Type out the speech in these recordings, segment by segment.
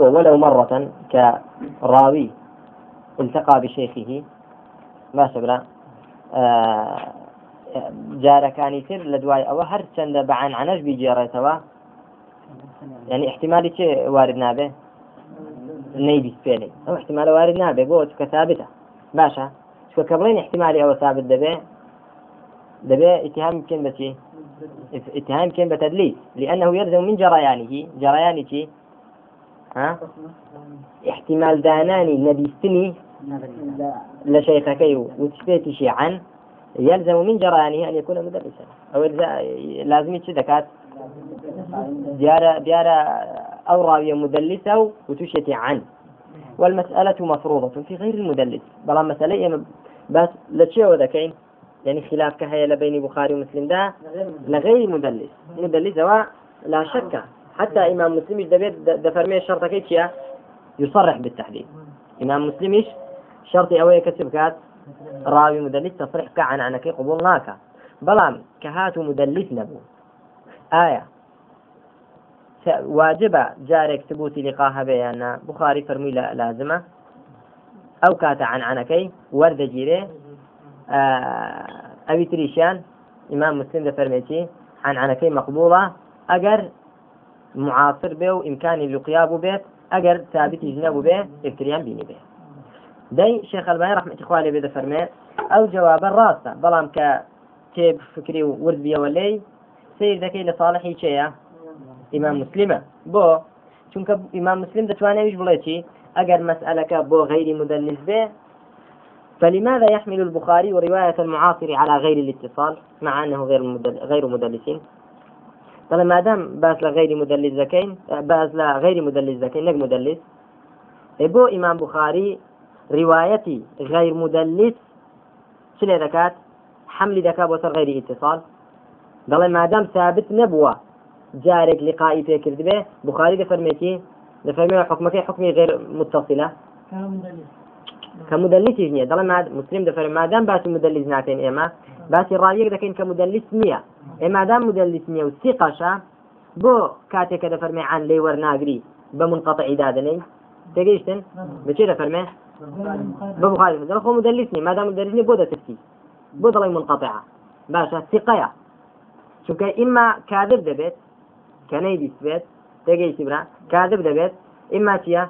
ولو مرة كراوي التقى بشيخه ما سبرا آه جارەکانی تر لە دوای ئەوە هەر چەندە بەعانعنەش بیجێڕێتەوە يعني احتمالي چێ وارد نابێ نەیبیست پێێنێ ئەو احتمالە وارد نابێ بۆ چکە ثابتە باشە چکە کە ئەوە ثابت دەبێ دەبێ اتهام بکەن بەچی اتهام بکەن بتدليس لأنه يلزم من جريانه. جريان چی ها؟ احتمال داناني نبيستني لشيخكي وتشبيتي شيعا يلزم من جريانه أن يكون مدرسا. أو لازم دكات ديارة ديارة أو راوية مدلسة وتشتي عن والمسألة مفروضة في غير المدلس. بلا مسألة بس لتشي وذكين يعني خلاف كهيا لبين بخاري ومسلم. ده لغير مدلس مدلس هو لا شك. حتى إمام مسلم دبيت دفرمي الشرط كيف يصرح بالتحديد. إمام مسلم شرط أوي كسب كات؟ راوي مدلس تصريح كعن عنك قبول ناكا بلام كهات مدلس نبو. آية. واجبة. جارك ثبوت لقاها بيانا. بخاري فرمي لازمة. أو كات عن عنكي. ورد جيري. آه أبي تريشان. إمام مسلم فرميتي عن عنكي مقبولة. أجر معاصر به وإمكاني اللقيا بيت أجر ثابت يجنب به ابتريان بيني به. دەی شێخەلبای ڕحمەتی خوا لێ بێ دەفەرمێ ئەو جوابە ڕاستە بەڵام کە تێب فکری و ورد بیەوە لێی سیر دەکەی لە ساڵحی چەیە ئیمان مسلمە. بۆ چونکە ئیمان مسلم دەتوانێویش بڵێتی ئەگەر مەسئلەکە بۆ مدلس به فلماذا يحمل البخاري رواية المعاصر على غير الاتصال مع أنه غير. غير مدلسين؟ طبعا ما دام باس لغير مدلس زكين باس لغير مدلس زكين نك مدلس. بو إمام بخاري روايتي غير مدلس. شنو ذكات حمل ذكاء بوسر غير اتصال. دڵێ مادام ثابت نەبووە جارێک لقائی پێکرد بێ بخاری دەفەرمێتی دەفەرمێ حکمەکەی حکمی غير کە مدللیسیش نییە. دەڵێ مسلیم دەفەر مادام باسی مدللیز ناکەین ئێمە باسی ڕاویەک دەکەین کە مدللیس نییە. ئێمادام مدللیس نییە و سی قەشە بۆ کاتێک کە دەفەرمێ عان لێ وەرناگری بە منقەتە ئیدادنەی دەگەیشتن؟ بچێ دەفەرمێ؟ بە مخالف دەڵ خۆ مدللیس نیە مادام مدللیس نیە بۆ دەترسی. بۆ دەڵی منقەتە باشە سیقەیە چونکە ئیمما کادر دەبێت کە نەی دیسبێت دەگەیشتی برا کادر دەبێت ئیما چیە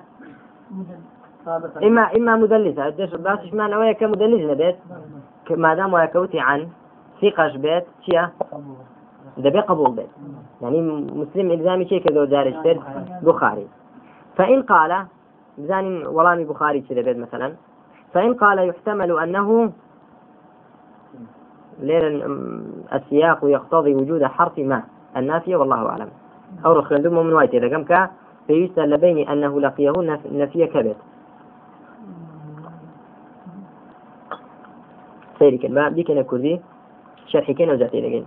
إما إما مدلسة. دش باش ما نويا كمدلس نبت ما دام ويكوتي عن ثقة بيت تيا دبي قبول بيت. يعني مسلم إلزامي شيء كذا دارج بخاري. فإن قال بزانين ولامي بخاري كذا مثلا. فإن قال يحتمل أنه لين السياق يقتضي وجود حرف ما. النافية والله أعلم. أو رخل من وايت. إذا كم كا فيسأل بين أنه لقيه نفي كبت سيري كلمة دي كنا كردي شرحي كنا وزعتي لقين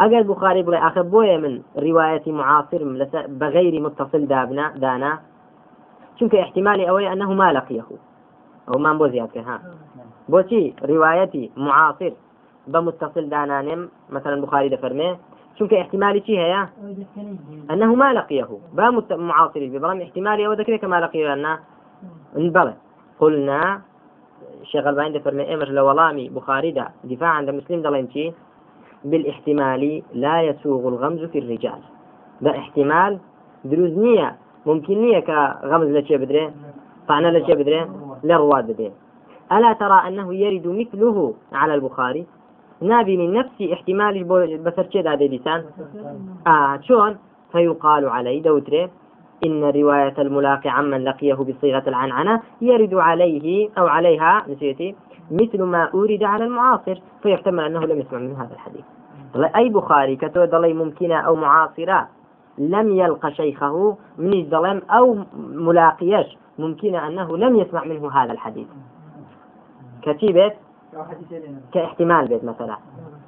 أجل بخاري بلا أخذ بويا من رواية معاصر بغير متصل دابنا دانا چونکە احتمالی ئەوەی أنه ما لقيه أو ما زیادکە ها. بۆچی ڕواەتی معاصر بمتصل دانانم مثلا بخاري دفرمي چونکە احتمالي چی هەیە؟ أنه ما لقيه با معاصر بەڵام احتمالي أو ذكرك ما لقيه أن بلى قلنا الشيخ الباني دفرمي إمر لولامي بخاري دفاع عند مسلم دلنتي بالاحتمال لا يسوغ الغمز في الرجال. ده احتمال دروزنية ممكن نییە کە غەمز لە چێ بدرێ طعنە لە چێ ترى أنه يرد مثله على البخاري؟ نابي من نفسي احتمال بسر كذا لسان؟ آه شون فيقال عليه دوتري. إن رواية الملاقي عمن لقيه بصيغة العنعنة يرد عليه أو عليها نسيتي مثل ما أورد على المعاصر فيحتمل أنه لم يسمع من هذا الحديث. أي بخاري كتو ممكنة أو معاصرة لم يلقى شيخه من الظلام أو ملاقيش ممكن أنه لم يسمع منه هذا الحديث؟ كتيبة كاحتمال بيت مثلا.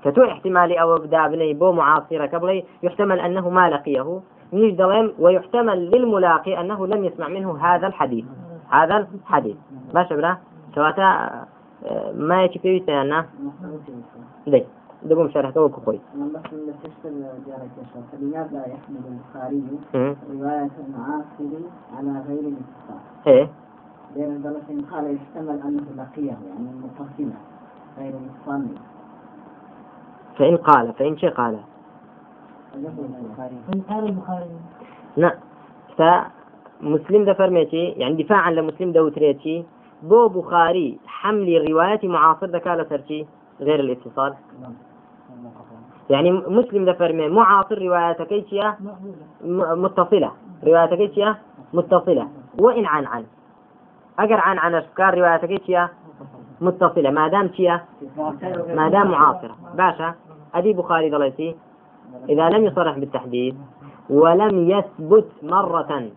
كتو احتمالي أو بدا بني بو معاصرة قبلي يحتمل أنه ما لقيه. من الظلام ويحتمل للملاقي أنه لم يسمع منه هذا الحديث. هذا الحديث. ما شبنا سواتا ما يتفيوي سيانا دي. دبوم شرحته وكخوي فلماذا يحمل البخاري رواية المعاصر على غير الاتصال؟ إيه. لأن قال يحتمل أنه لقيه يعني متصلة غير متصل فإن قال فإن شيء قال. نعم فمسلم ده فرميتي يعني دفاعا لمسلم ده وتريتي بو بخاري حمل رواية معاصر ده كان سرتي غير الاتصال. يعني مسلم ده فرمي معاصر رواياتك كيتيا متصلة. رواياتك كيتيا متصلة. وإن عن عن. أجر عن عن أفكار رواياتك كيتيا متصلة. ما دام ما دام معاصرة. باشا أدي بخاري ضليتي إذا لم يصرح بالتحديد ولم يثبت مرة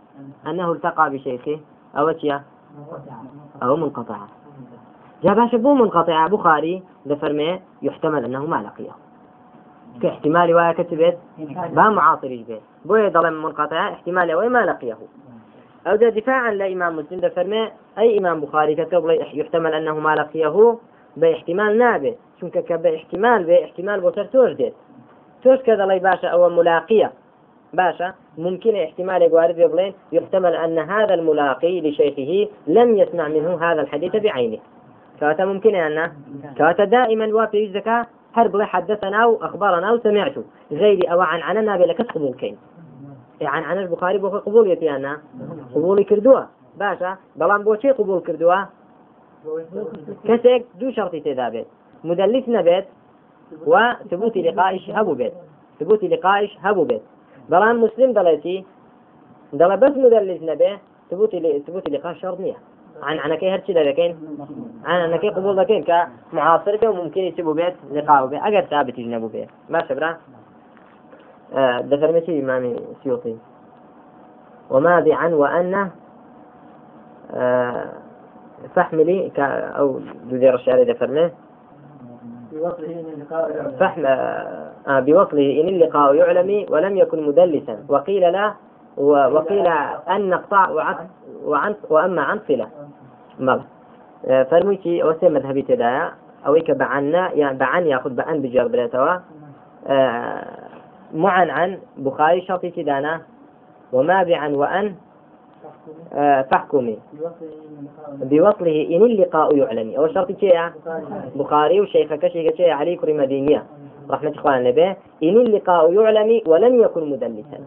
أنه التقى بشيخه أو تيا أو منقطعة جا باشا بو منقطعة بخاري دفرمي يحتمل أنه ما لقيه. كاحتمال ويا كتبت با معاصر يجبه بو يضل منقطعة احتمال ويا ما لقيه. أو ده دفاعا لإمام مسلم دفرمي أي إمام بخاري كتب يحتمل أنه ما لقيه بإحتمال نابه چونکە کە بە احتمال بێ احتمال بۆ سەر تۆش تۆش کە دەڵی باشە ئەوە ملاقية باشا ممكن احتمال وارد بلين يحتمل أن هذا الملاقي لشيخه لم يسمع منه هذا الحديث بعينه. كاتا ممكن أن كاتا دائما وافي الزكاة هرب حدثنا أو أخبرنا أو سمعته. غير أو عن عننا بلك قبول كين عن عن البخاري بو قبول يتي أنا قبول كردوا باشا بلان بو شي قبول كردوا كسك دو شرطي تذابت مدلس نبت وثبوت لقائش هبو بيت. ثبوت لقائش هبو بيت. بلان مسلم دلتي دل بس مدلس نبه ثبوت ثبوت لقاء شرط نية. عن عن كي هرشي لكن عن عن قبول لكن كمعاصر وممكن يسبوا بيت لقاء بيت. أجر ثابت يجنبوا بيت. ما شبرا؟ آه دفر مشي إمام سيوطي. وما بعن آه فحملي أو ذي الشعر دفرمه. فحم آه بوصله إن اللقاء يعلم ولم يكن مدلسا. وقيل لا وقيل أن نقطع وعن وعن وأما عن صلة مال. آه، فرميتي مذهبي تدايا أويك بعنا يعني بعن ياخذ بعن بجار بلاتوا آه، معن عن بخاري شرطي تدانا. وما بعن وأن آه، فاحكمي. بوصله إن اللقاء يعلم أو شرط شيء بخاري وشيخك شيخ شيء علي كريم دينية رحمة إخوان النبي. إن اللقاء يعلم ولم يكن مدلسا.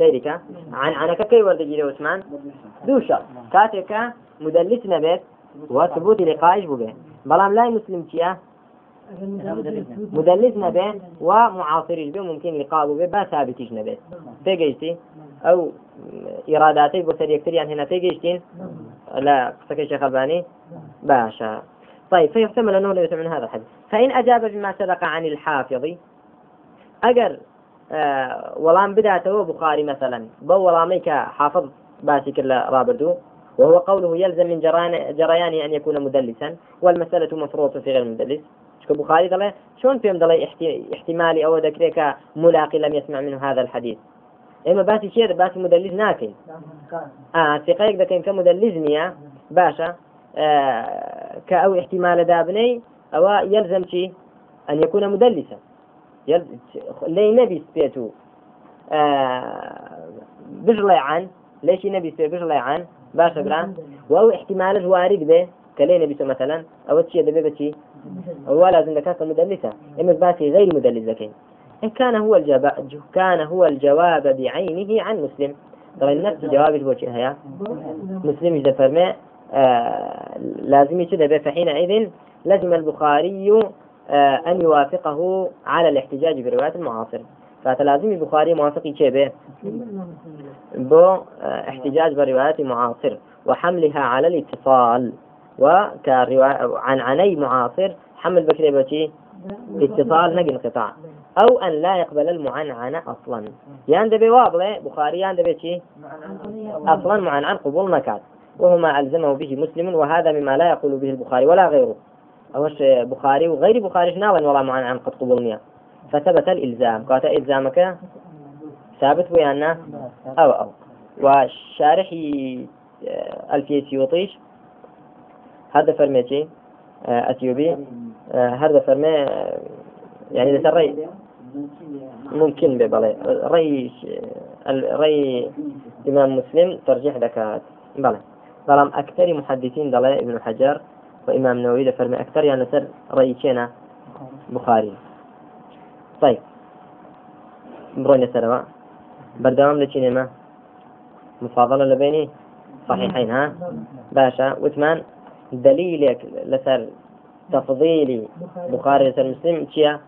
ذلك عن عنك كي ورد جيري عثمان؟ دو شرط. كاتك مدلس نبت وثبوت لقائش بوبه. بلام لا مسلم تيا مدلس نبه ومعاصر به ممكن لقاء به با ثابت نبه تيجيتي أو إراداتي بو سر يكتريان هنا تيجيشتين لا قصك شيخ ألباني؟ باشا. طيب فيحتمل أنه لا يسمع من هذا الحديث. فإن أجاب بما سبق عن الحافظ أجر آه ولام بداته بخاري مثلا. بو ولاميك حافظ باسي كلا رابردو وهو قوله يلزم من جريان, جريان أن يكون مدلسا. والمسألة مفروضة في غير المدلس. شكو بخاري دلي شلون فيهم دلي احتمالي أو ذكرك ملاقي لم يسمع منه هذا الحديث؟ إما باسي شيء باسي مدلس ناكن. آه ثقيك ذكين كمدلس نيا باشا. آه كأو احتمال دابني أو يلزم شيء أن يكون مدلسا. يلزم لي نبي سبيتو. آه بجلي عن ليش نبي سبيتو؟ بجلي عن باشا بران وأو احتمال وارد به. كلي نبي مثلا. أو تشي دبي بتشي هو لازم ذكاء مدلسة إما باسي غير مدلس ذكي إن كان هو الجواب كان هو الجواب بعينه عن مسلم. ترى نفس جواب هو هيا مسلم إذا فرمى آه لازم يشد فحينئذ لزم البخاري آه أن يوافقه على الاحتجاج برواية المعاصر. فلازم البخاري موافق به. بو آه احتجاج برواية معاصر وحملها على الاتصال. وكرواية عن عني معاصر حمل بكري بشي اتصال نقل انقطاع. أو أن لا يقبل المعنعنة أصلا. يعني دبي واضح بخاري يعني دبي شي؟ أصلا معنعن قبول نكات وهو ما ألزمه به مسلم وهذا مما لا يقول به البخاري ولا غيره. أوش بخاري وغير بخاري ناول ولا معنعن قد قبولني فثبت الإلزام. قالت إلزامك؟ ثابت ويانا؟ أو أو. آه، ألفية سيوطيش هذا فرميتي أثيوبي هذا فرمي يعني لسر ري ممكن ببالي ري ري إمام مسلم ترجيح ذكاء بلى بلام أكثر محدثين دلائي ابن حجر وإمام نووي فرمي أكثر يعني سر ري كينا؟ بخاري. طيب. بڕۆینە سەرەوە بەردەوام لە چینێمە مفاضلة لبيني؟ صحيحين ها؟ باشا. وثمان دليلك لسر تفضيلي بخاري لسر مسلم تشيا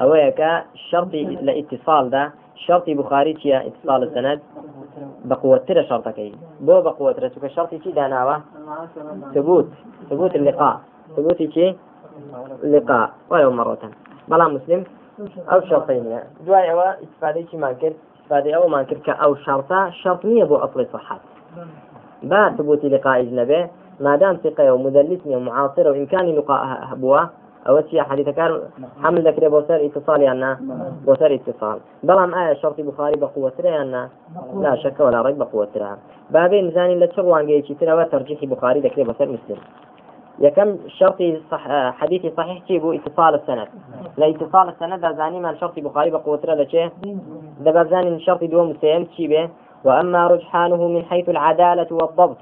ئەوەیە کە شەرتی لە ئیتیسالدا شەرتی بخاری چیە؟ ئیتسال سند بەقوترە شەرتەکەی. بۆ بەقوترە چکە شەرتی چی داناوە؟ ثبوت. ثبوت اللقاء ثبوتی چی؟ لقاء. وەو مەڕۆتەن. بەڵام مسلم ئەو شەڵتەی نیە دوای ئەوە ئیسپادەیکیمان کرد؟ ئیسپادەی ئەومان کرد کە ئەو شەڵتە شەڵت نییە بۆ ئەپڵی سەحات با ثبوتی لقاء نەبێ مادام ثقه ومدلس ومعاصر وإن كان لقاء هبوة أو شيء حديث كان حمل ذكر بوسر اتصال يعني بوسر اتصال. بلام آية شرط بخاري بقوة يعني لا شك ولا ريب بقوة بابين مزاني لتشروان جيتي ترى ترجيح بخاري ذكر بوسر مسلم. يكم شرطي صح حديثي صحيح تيبو اتصال السند. لا اتصال السند زاني من شرط بخاري بقوة لشيء دبا زاني شرط دوم مسلم تيبه وأما رجحانه من حيث العدالة والضبط.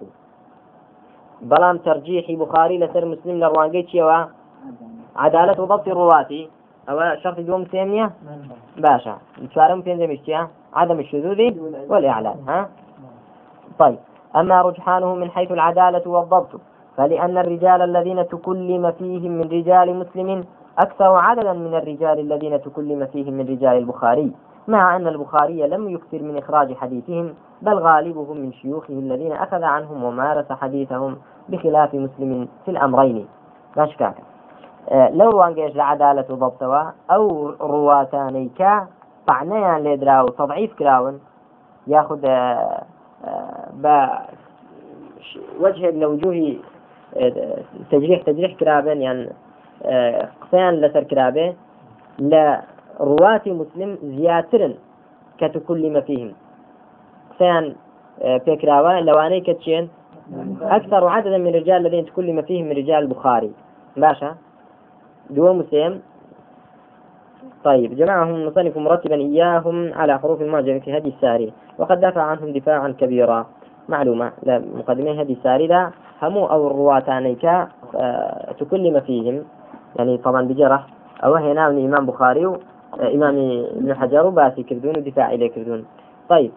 بلام ترجيح بخاري لسر مسلم لروانجي تشيوا عدالة وضبط الرواة. أو شرط دوم سيمية باشا. نتفارم فين زي عدم الشذوذ والإعلان ها؟ طيب. أما رجحانه من حيث العدالة والضبط فلأن الرجال الذين تكلم فيهم من رجال مسلم أكثر عددا من الرجال الذين تكلم فيهم من رجال البخاري مع أن البخاري لم يكثر من إخراج حديثهم بل غالبهم من شيوخه الذين أخذ عنهم ومارس حديثهم بخلاف مسلم في الأمرين. لا لو روانجيش لعدالة ضبطوا أو رواتانيكا طعنيان ليدراو تضعيف كراون ياخذ آه، بوجه من وجوه تجريح تجريح كرابن يعني آه، قسەیان لەسەر کرابێ لە ڕواتی مسلم زیاترن کە تکلی مەفیهم قسەیان آه، پێکراوە لەوانەی کە چێن أكثر عددا من الرجال الذين تكلم فيهم من رجال البخاري باشا؟ دو مسلم. طيب جمعهم المصنف مرتبا إياهم على حروف المعجم في هدي الساري وقد دافع عنهم دفاعا كبيرا. معلومة مقدمين هدي الساري لا همو أو الرواتانيك آه، تكلم فيهم. يعني طبعا بجرح أو هنا من إمام بخاري آه، ابن حجر وباسي كردون ودفاع إليه كردون. طيب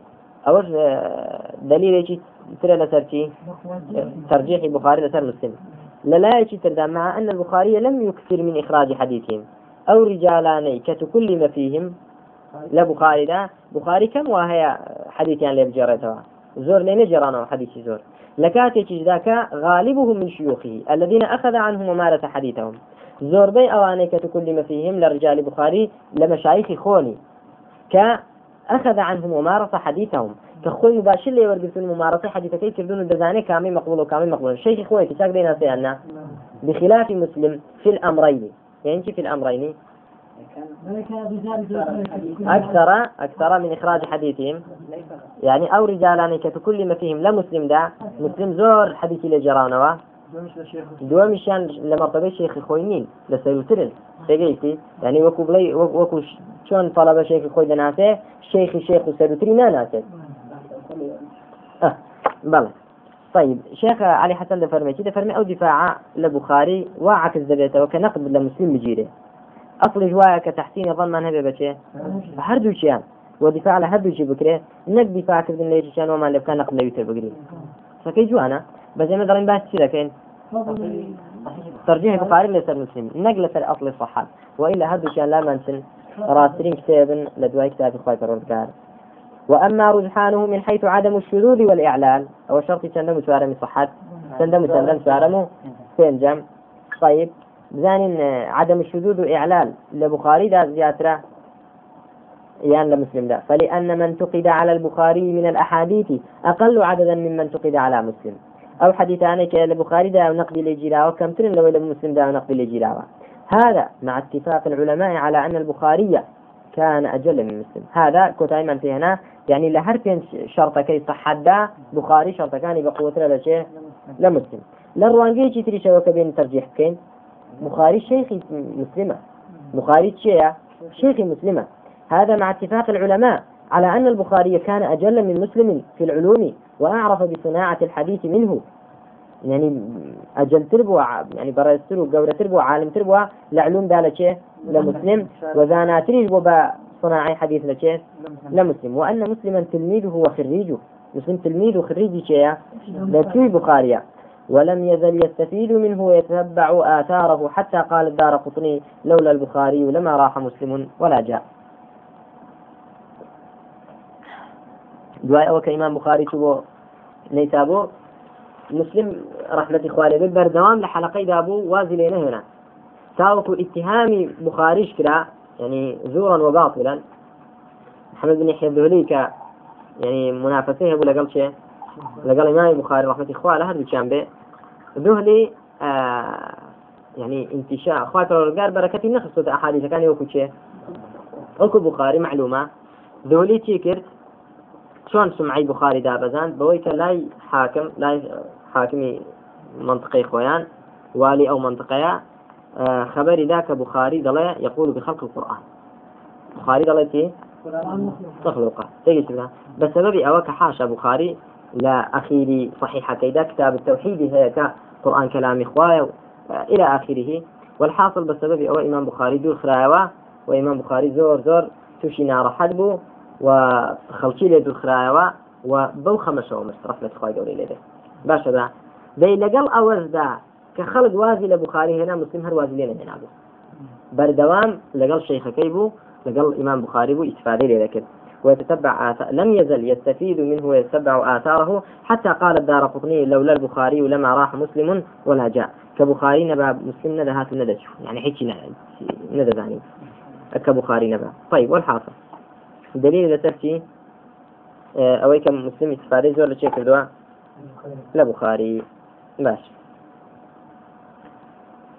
أوش آه، دليل ترى لسرتي ترجيح بخاري لسر مسلم. لا يجي تردى مع أن البخاري لم يكثر من إخراج حديثهم. أو رجالاني كتكلم فيهم. لا بخاري لا. بخاري كم وهي حديث يعني لبجرتها زور لين جرانا حديث زور. لكاتك ذاك غالبهم من شيوخه الذين أخذ عنهم ومارس حديثهم. زور بي أواني كتكلم فيهم لرجال بخاري لمشايخ خوني. كأخذ عنهم ومارس حديثهم. كخوي مباشر لي ورقسون ممارسة حديثتي كردون الدزاني كامي مقبول وكامي مقبول. الشيخ خوي تساق بينا سيانا بخلاف مسلم في الأمرين. يعني في الأمرين؟ أكثر أكثر من إخراج حديثهم. يعني أو رجالان كتكلم فيهم. لا مسلم دا. مسلم زور حديث لجرانوا دوامشان لمرتبة شيخ خوينين لسيوترن. تجيتي يعني وكو بلي وكو شون طلب شيخ خوي دناسه شيخ شيخ وسيوتري ناسه بلى طيب شيخ علي حسن دفرمي دفرمي أو دفاع لبخاري وعكس ذبيته وكنقد لمسلم بجيره. أصل جوايا كتحسين ظن من هبه بشي هردو شيان ودفاع على هردو شي بكري نك دفاع كردن ليش شان وما لو كان نقل يوتر بقري فكي جوانا بس ما درين باش كذا كين ترجيح البخاري ليس المسلم نقل سر أصل الصحة وإلا هردو شيان لا منسن راسلين كتاب لدواء كتاب إخوة الرزقار وأما رجحانه من حيث عدم الشذوذ والإعلان. أو شرط تندم سوارم صحات. تندم تندم سوارمه فين جم؟ طيب. بزانين عدم الشذوذ وإعلال لبخاري دا زياترة يعني لمسلم دا فلأن من تقد على البخاري من الأحاديث أقل عددا ممن تقد على مسلم. أو حديثان لبخاري دا ونقد لجيراوة كم ترن لو مسلم دا ونقد لجيراوة هذا مع اتفاق العلماء على أن البخاري كان أجل من مسلم. هذا كتاي من في هنا يعني لهر شرط كي صحدا بخاري شرط كان بقوة لشيء لمسلم لروانجي تري شوكة بين ترجيح كين بخاري شيخ مسلمة بخاري شيء شيخ مسلمة هذا مع اتفاق العلماء على أن البخاري كان أجل من مسلم في العلوم وأعرف بصناعة الحديث منه. يعني أجل تربو يعني برز تربو قورة تربو عالم تربو لعلوم دالة شيء لمسلم. وزاناتريش وبا صناعي حديث لشيء لمسلم وأن مسلما تلميذه وخريجه. مسلم تلميذ وخريج شيء؟ لكي بخاريا ولم يزل يستفيد منه ويتتبع آثاره حتى قال الدار قطني لولا البخاري لما راح مسلم ولا جاء. دوای ئەوە کە ئیمان بخاری بۆ مسلم ڕحمەتی خوارێ بێ بەردەوام لە حەلقەیدا بوو وازی لێ نەهێنا تاوەکو بخاریش کرا يعني زورا وباطلا. محمد بن يحيى الذهلي ك يعني منافسه ابو لقل شيء. لقل إمام البخاري الله له هذا كان به ذهلي آه يعني انتشاء. خاطر قال بركتي نخص احاديث كان يوكو شيء. وكو بخاري معلومة. ذهلي تيكرت چۆن سمعی بخاری دابەزان بەوەی کە لای حاکم لای حاکمی منطقەی خۆیان والی ئەو خبري ذاك بخاري قال يقول بخلق القرآن. بخاري قال كي تخلقه تجد بسبب أوك حاشا بخاري لا أخيري صحيحة كيدا كتاب التوحيد هيك قرآن كلام إخوة إلى آخره والحاصل بسبب أو إمام بخاري دور خراوة وإمام بخاري زور زور توشي نار حدبو وخلشي لي دور خراوة وبو خمسة ومس رفلة خواهي قولي لي باش دا دي لقل أوز دا کە خەڵک وازی لە بخاری هێنا مسلم هەر وازی لێ نهێنابوو بەردەوام لەگەڵ شيخەکەی بوو لەگەڵ إمام بخاري بو استفادة لذلك ويتتبع آثار لم يزل يستفيد منه ويتبع آثاره حتى قال الدار قطني لولا البخاري لما راح مسلم ولا جاء. كبخاري نبا مسلم ندى هات ندى يعني حكي ندى ثاني كبخاري نبا. طيب والحاصل دليل لسرتي ئەوەی کە مسلم استفادەی زۆر لە چێ کردووە لە بخاري باش.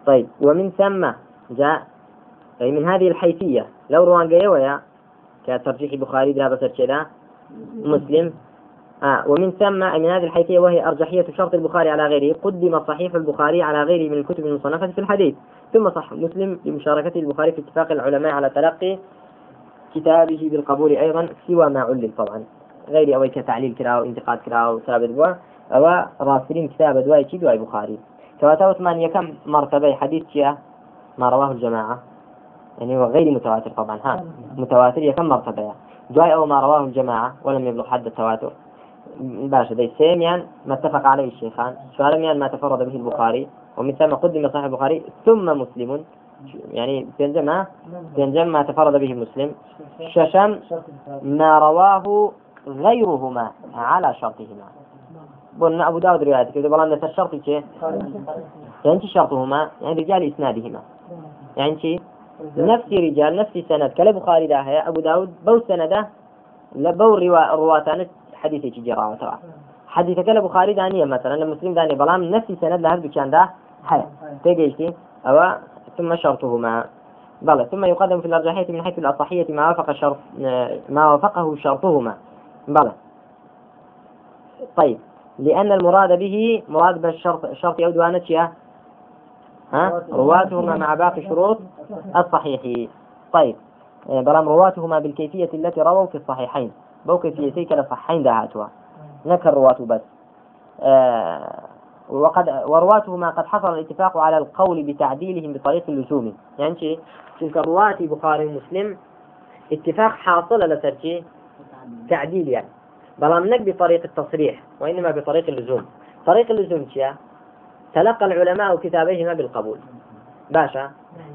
طيب. ومن ثم جاء أي من هذه الحيثية. لو روان جيويا كترجيح بخاري ذهب سرشدا مسلم. آه ومن ثم من هذه الحيثية وهي أرجحية شرط البخاري على غيره. قدم صحيح البخاري على غيره من الكتب المصنفة في الحديث. ثم صح مسلم لمشاركة البخاري في اتفاق العلماء على تلقي كتابه بالقبول أيضا سوى ما علل طبعا. غير أوي كتعليل كراو انتقاد كراو ثابت بوا أو راسلين كتاب دواي كي دواي بخاري. كواتا ثمانية كم مرتبة حديث كيا ما رواه الجماعة؟ يعني هو غير متواتر طبعا ها؟ متواتر كم مرتبة دواي أو ما رواه الجماعة ولم يبلغ حد التواتر. باشا دي سيميان ما اتفق عليه الشيخان. شوالميان ما تفرد به البخاري ومن ثم قدم صحيح البخاري ثم مسلم. يعني بينجم بينجم ما تفرد به مسلم ششم ما رواه غيرهما على شرطهما. قلنا أبو داود رواية كذا بلان نفس الشرط شيء يعني شرطهما يعني رجال إسنادهما. يعني شيء نفس رجال نفس سند كلا بخاري ده هي أبو داود بو سنده لبو روا رواتان حديث جرا وتوا حديث كلا بخاري دانية مثلا لمسلم دانية بلان نفس سند لهذا كان ده هي تيجي أو ثم شرطهما. بلى ثم يقدم في الأرجحية من حيث الأصحية ما وافق شرط ما وافقه شرطهما. بلى. طيب. لأن المراد به مراد بالشرط شرط أودوانة ها؟ رواتهما مع باقي شروط الصحيح. طيب بلام رواتهما بالكيفية التي رووا في الصحيحين. بو كيفيتي كلا صحيحين دهاتها نكر رواته بس. آه وقد ورواتهما قد حصل الاتفاق على القول بتعديلهم بطريق اللزوم. يعني شيء تلك رواتي بخاري ومسلم اتفاق حاصل لترجي تعديل يعني. بلام نك بطريق التصريح وإنما بطريق اللزوم. طريق اللزوم شيء تلقى العلماء كتابيهما بالقبول. باشا؟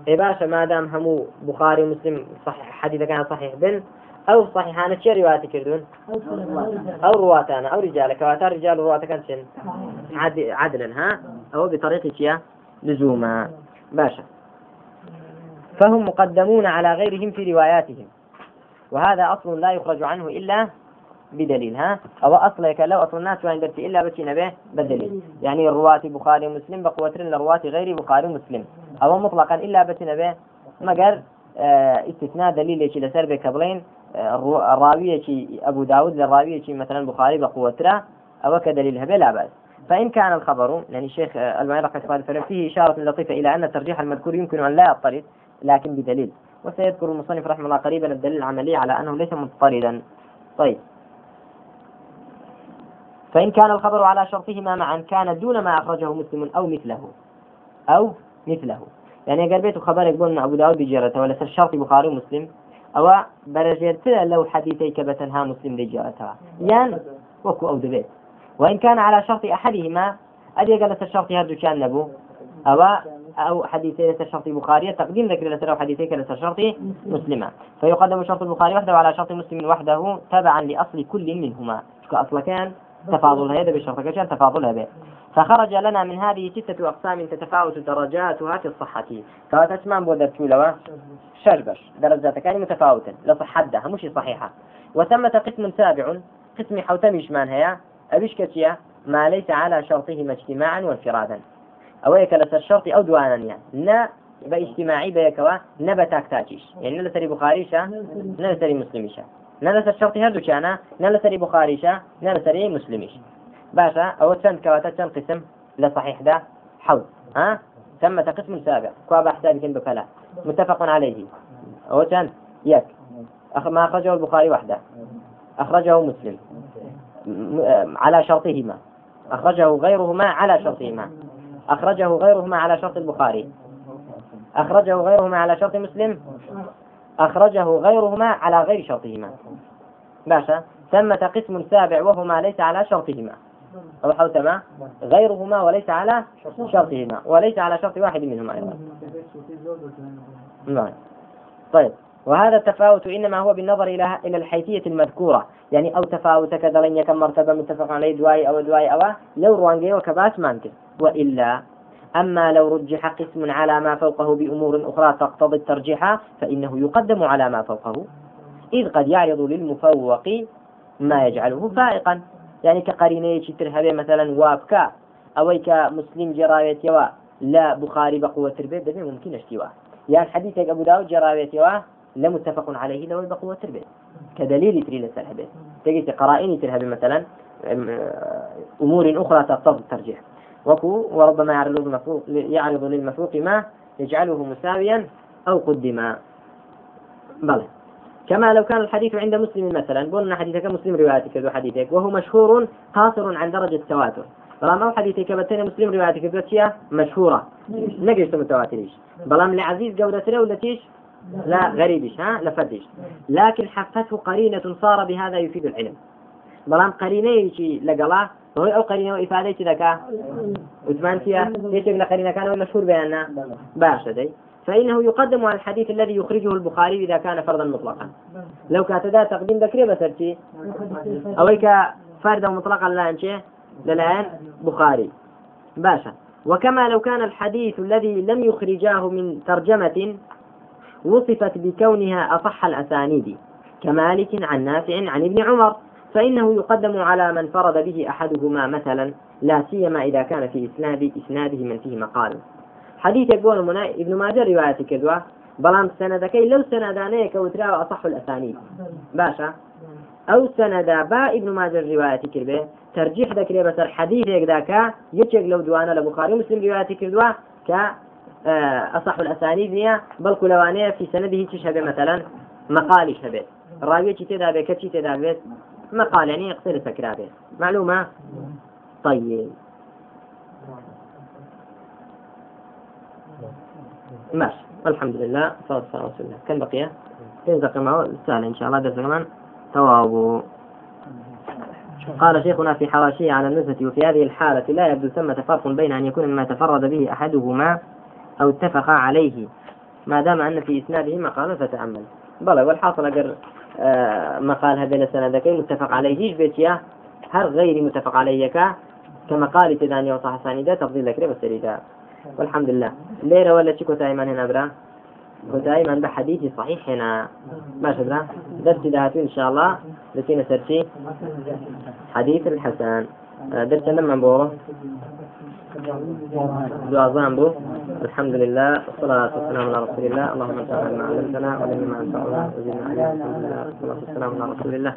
إيه باشا ما دام همو بخاري ومسلم صحيح حديث كان صحيح بن أو صحيحان شي روايات كردون؟ أو رواتانا أو رجال كواتا رجال روات كان عدلا ها؟ أو بطريقة شيا؟ لزوما. باشا. فهم مقدمون على غيرهم في رواياتهم. وهذا أصل لا يخرج عنه إلا بدليل ها؟ أو أصل لو أصل الناس وين درتي إلا بشي نبيه بدليل. يعني الرواة بخاري مسلم بقوة الرواة غير بخاري مسلم أو مطلقا إلا بشي نبيه مقر آه استثناء دليل يشي لسر بكبلين الراوية أبو داود للراوية مثلا بخاري بقوة أو كدليل هبة لا بأس. فإن كان الخبر يعني الشيخ المعين رحمة الله فيه إشارة لطيفة إلى أن الترجيح المذكور يمكن أن لا يضطرد لكن بدليل. وسيذكر المصنف رحمه الله قريبا الدليل العملي على أنه ليس مضطردا. طيب. فإن كان الخبر على شرطهما معا كان دون ما أخرجه مسلم أو مثله. أو مثله. يعني قال بيت خبر يقول أبو داود بجارته ولا الشرط بخاري ومسلم. أو برجيت لو حديثي كبتنها مسلم بجارتها يعني وكو أو دبيت. وإن كان على شرط أحدهما أدي قال الشرط هذا كان نبو أو أو حديثي لسر شرط بخاري تقديم ذكر لسر أو حديثي لسر شرط مسلمة. فيقدم شرط البخاري وحده على شرط مسلم وحده تبعا لأصل كل منهما. أصل كان؟ تفاضل هذا بشرط كان تفاضل هذا. فخرج لنا من هذه ستة أقسام تتفاوت درجاتها في الصحة. فأتسمان بودرتو لوا شربش درجات كان متفاوتا لصحتها مش صحيحة وثمة قسم سابع قسم حوتمش من هي أبيش كتيا ما ليس على شرطهما اجتماعا وانفرادا. أو هيك لسر شرطي أو دوانا يعني نا باجتماعي بيكوا نبتاك تاجيش. يعني لسري بخاريشا نلسري مسلميشا نلسر شرطي هردو كان نلسري بخاريشا نلسري مسلميش باشا أو تشند كواتا تشند قسم لصحيح ده حوض ها؟ ثمة قسم سابع. كواب حسابك بكلا متفق عليه. أو تشند يك ما أخرجه البخاري وحده. أخرجه مسلم. على شرطهما. أخرجه غيرهما على شرطهما. أخرجه غيرهما على شرط البخاري. أخرجه غيرهما على شرط مسلم. أخرجه غيرهما على غير شرطهما. باشا. ثمة قسم سابع وهما ليس على شرطهما. أو حوتما غيرهما وليس على شرطهما. وليس على شرط واحد منهما أيضا. نعم. طيب. وهذا التفاوت إنما هو بالنظر إلى إلى الحيثية المذكورة. يعني أو تفاوت كذا لن يكن مرتبة متفق عليه دواي أو دواي أو لو روانجي وكباس مانك وإلا أما لو رجح قسم على ما فوقه بأمور أخرى تقتضي الترجيح فإنه يقدم على ما فوقه. إذ قد يعرض للمفوق ما يجعله فائقا. يعني كقرينة ترهبه مثلا وابكا أو كمسلم جراية يوا لا بخاري بقوة البيت ده ممكن اشتواه. يعني حديث أبو داود جراية يوا لمتفق عليه لو بقوة البيت كدليل تري للسلحبه تجي قرائن ترهب مثلا أمور أخرى تقتضي الترجيح. وكو وربما يعرض المفروق يعرض للمفروق ما يجعله مساويا أو قدما. بلى كما لو كان الحديث عند مسلم مثلا قلنا حديثك مسلم روايتك ذو حديثك وهو مشهور قاصر عن درجة التواتر. بلام أو حديثك بتاني مسلم روايتك ذو مشهورة؟ نقش متواتريش بلام لعزيز جودة ولا تيش؟ لا غريبش ها؟ لفدش لكن حفته قرينة صار بهذا يفيد العلم. بلام قرينة شي لقلا هو أو قرينة إفادة ذكاء وثمان فيها. ليش قرينة كان مشهور بأنه باشا دي. فإنه يقدم على الحديث الذي يخرجه البخاري إذا كان فرضا مطلقا. لو كانت ذا تقديم ذكري بسرتي أو فردا مطلقا لا انشي للآن بخاري. باشا. وكما لو كان الحديث الذي لم يخرجاه من ترجمة وصفت بكونها أصح الأسانيد كمالك عن نافع عن ابن عمر. فإنه يقدم على من فرد به أحدهما مثلا لا سيما إذا كان في إسناد إسناده من فيه مقال. حديث يقول منا ابن ماجه رواية كذوة بلام سندكي لو سندانيك كوترا أصح الأسانيد. باشا؟ أو سندا با ابن ماجه رواية كربه ترجيح ذكري بس الحديث ذاك يتشك لو دوانا لبخاري مسلم رواية كردوا ك آه، أصح الأسانيد هي بل كلوانية في سنده تشهد مثلا مقال شبه. الراوية تدا بك تدا مقال يعني يقتل سكرابه معلومة؟ طيب. ماشي. الحمد لله. صلى الله عليه وسلم كم بقي؟ ينزق معه. سهل إن شاء الله. درس كمان توابو قال شيخنا في حواشية على النزهة وفي هذه الحالة لا يبدو ثمة فرق بين أن يكون مما تفرد به أحدهما أو اتفقا عليه. ما دام أن في إسناده مقال فتأمل. بلى والحاصل أجر آه مقال هذا السند متفق عليه. هيش بيتيا؟ هر غير متفق عليه كما قال تداني وصح سانيدا تفضيل ذكر بسريدا والحمد لله. ليرة ولا شي كنت أيمن هنا برا؟ أيمن بحديث صحيح هنا. ما شبرا درس دهاتو إن شاء الله. لتينا سرتي حديث الحسن. درس لما بورو دعاء زامبو الحمد لله والصلاة والسلام على رسول الله. اللهم انفعنا ما علمتنا وعلمنا ما انفعنا وزدنا علما. والصلاة والسلام على رسول الله.